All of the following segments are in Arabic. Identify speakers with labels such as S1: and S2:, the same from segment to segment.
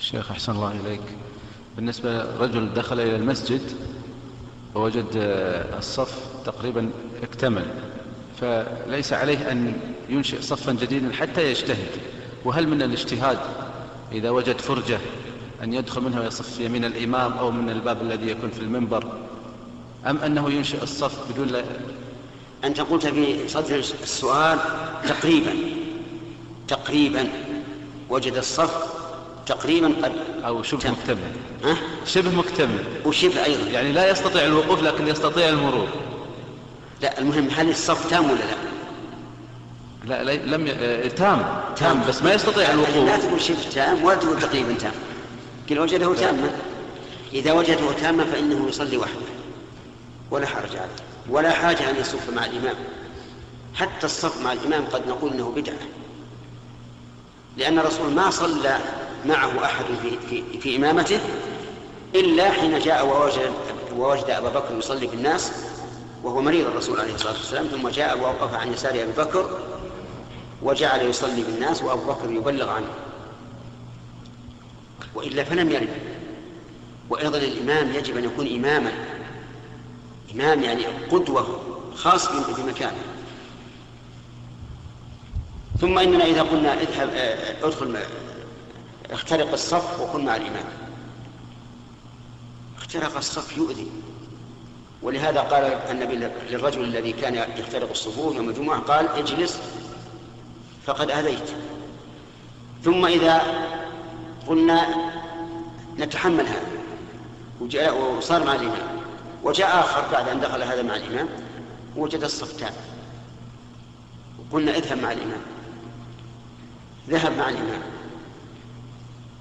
S1: شيخ أحسن الله إليك. بالنسبة رجل دخل إلى المسجد ووجد الصف تقريبا اكتمل فليس عليه أن ينشئ صفا جديدا حتى يجتهد. وهل من الاجتهاد إذا وجد فرجة أن يدخل منها ويصف يمين الإمام أو من الباب الذي يكون في المنبر أم أنه ينشئ الصف بدون لا؟
S2: أنت قلت في صدر السؤال تقريبا تقريبا وجد الصف تقريبا قد
S1: أو شبه مكتمل.
S2: ها؟
S1: شبه مكتمل.
S2: وشبه أيضا.
S1: يعني لا يستطيع الوقوف لكن يستطيع المرور.
S2: لا المهم هل الصف تام ولا لا؟
S1: لا, لا لم ي... آه، تام. تام. بس ما يستطيع الوقوف.
S2: لا تقول شبه تام ولا تقول تقريبا تام. قل وجده تاما. إذا وجده تاما فإنه يصلي وحده. ولا حرج عليه. ولا حاجة أن يصف مع الإمام. حتى الصف مع الإمام قد نقول أنه بدعة. لأن الرسول ما صلى معه أحد في, في, في إمامته إلا حين جاء ووجد, ووجد أبا بكر يصلي بالناس وهو مريض الرسول عليه الصلاة والسلام ثم جاء ووقف عن يسار أبي بكر وجعل يصلي بالناس وأبو بكر يبلغ عنه. وإلا فلم يرد. وأيضا الإمام يجب أن يكون إماما. إمام يعني قدوة خاص بمكانه ثم إننا إذا قلنا اذهب آه، ادخل اخترق الصف وكن مع الإمام. اخترق الصف يؤذي. ولهذا قال النبي للرجل الذي كان يخترق الصفوف يوم الجمعة قال اجلس فقد أذيت. ثم إذا قلنا نتحمل هذا وجاء وصار مع الإمام وجاء آخر بعد أن دخل هذا مع الإمام وجد الصف تام وقلنا اذهب مع الإمام. ذهب مع الإمام.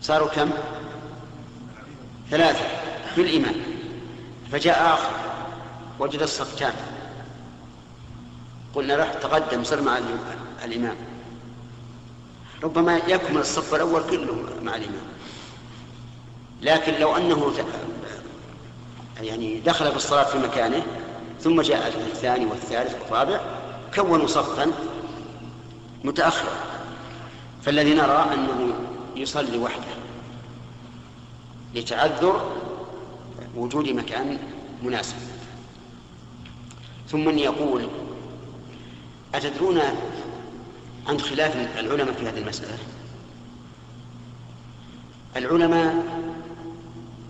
S2: صاروا كم؟ ثلاثة بالإمام فجاء آخر وجد الصف تام قلنا له تقدم صر مع الإمام ربما يكمل الصف الأول كله مع الإمام لكن لو أنه يعني دخل في الصلاة في مكانه ثم جاء الثاني والثالث والرابع كونوا صفا متأخرا. فالذي نرى أنه يصلي وحده لتعذر وجود مكان مناسب. ثم يقول أتدرون عن خلاف العلماء في هذه المسألة؟ العلماء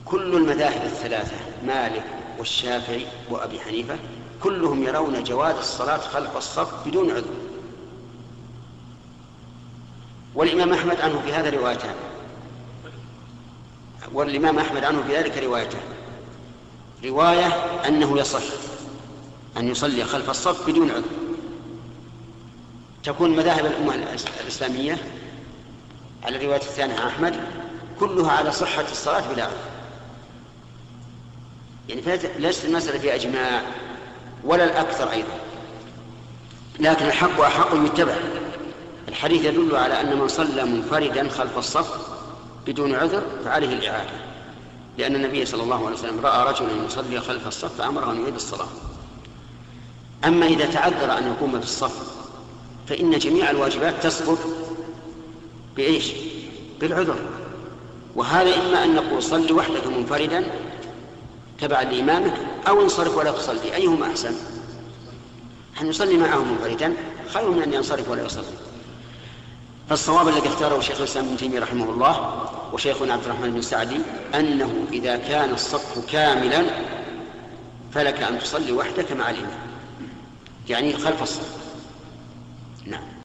S2: كل المذاهب الثلاثة مالك والشافعي وأبي حنيفة كلهم يرون جواز الصلاة خلف الصف بدون عذر. والإمام أحمد عنه في هذا روايتان. والإمام أحمد عنه في ذلك روايتان. رواية أنه يصح أن يصلي خلف الصف بدون عذر. تكون مذاهب الأمة الإسلامية على الرواية الثانية أحمد كلها على صحة الصلاة بلا عذر. يعني ليست المسألة في أجماع ولا الأكثر أيضا. لكن الحق أحق يتبع. الحديث يدل على أن من صلى منفردا خلف الصف بدون عذر فعليه الإعادة لأن النبي صلى الله عليه وسلم رأى رجلا يصلي خلف الصف فأمره أن يعيد الصلاة أما إذا تعذر أن يقوم في الصف فإن جميع الواجبات تسقط بإيش؟ بالعذر وهذا إما أن نقول صل وحدك منفردا تبعا لإمامك أو انصرف ولا تصلي أيهما أحسن؟ أن يصلي معه منفردا خير من أن ينصرف ولا يصلي فالصواب الذي اختاره شيخ الإسلام ابن تيمية رحمه الله وشيخنا عبد الرحمن بن سعدي أنه إذا كان الصف كاملا فلك أن تصلي وحدك مع الإمام يعني خلف الصف. نعم.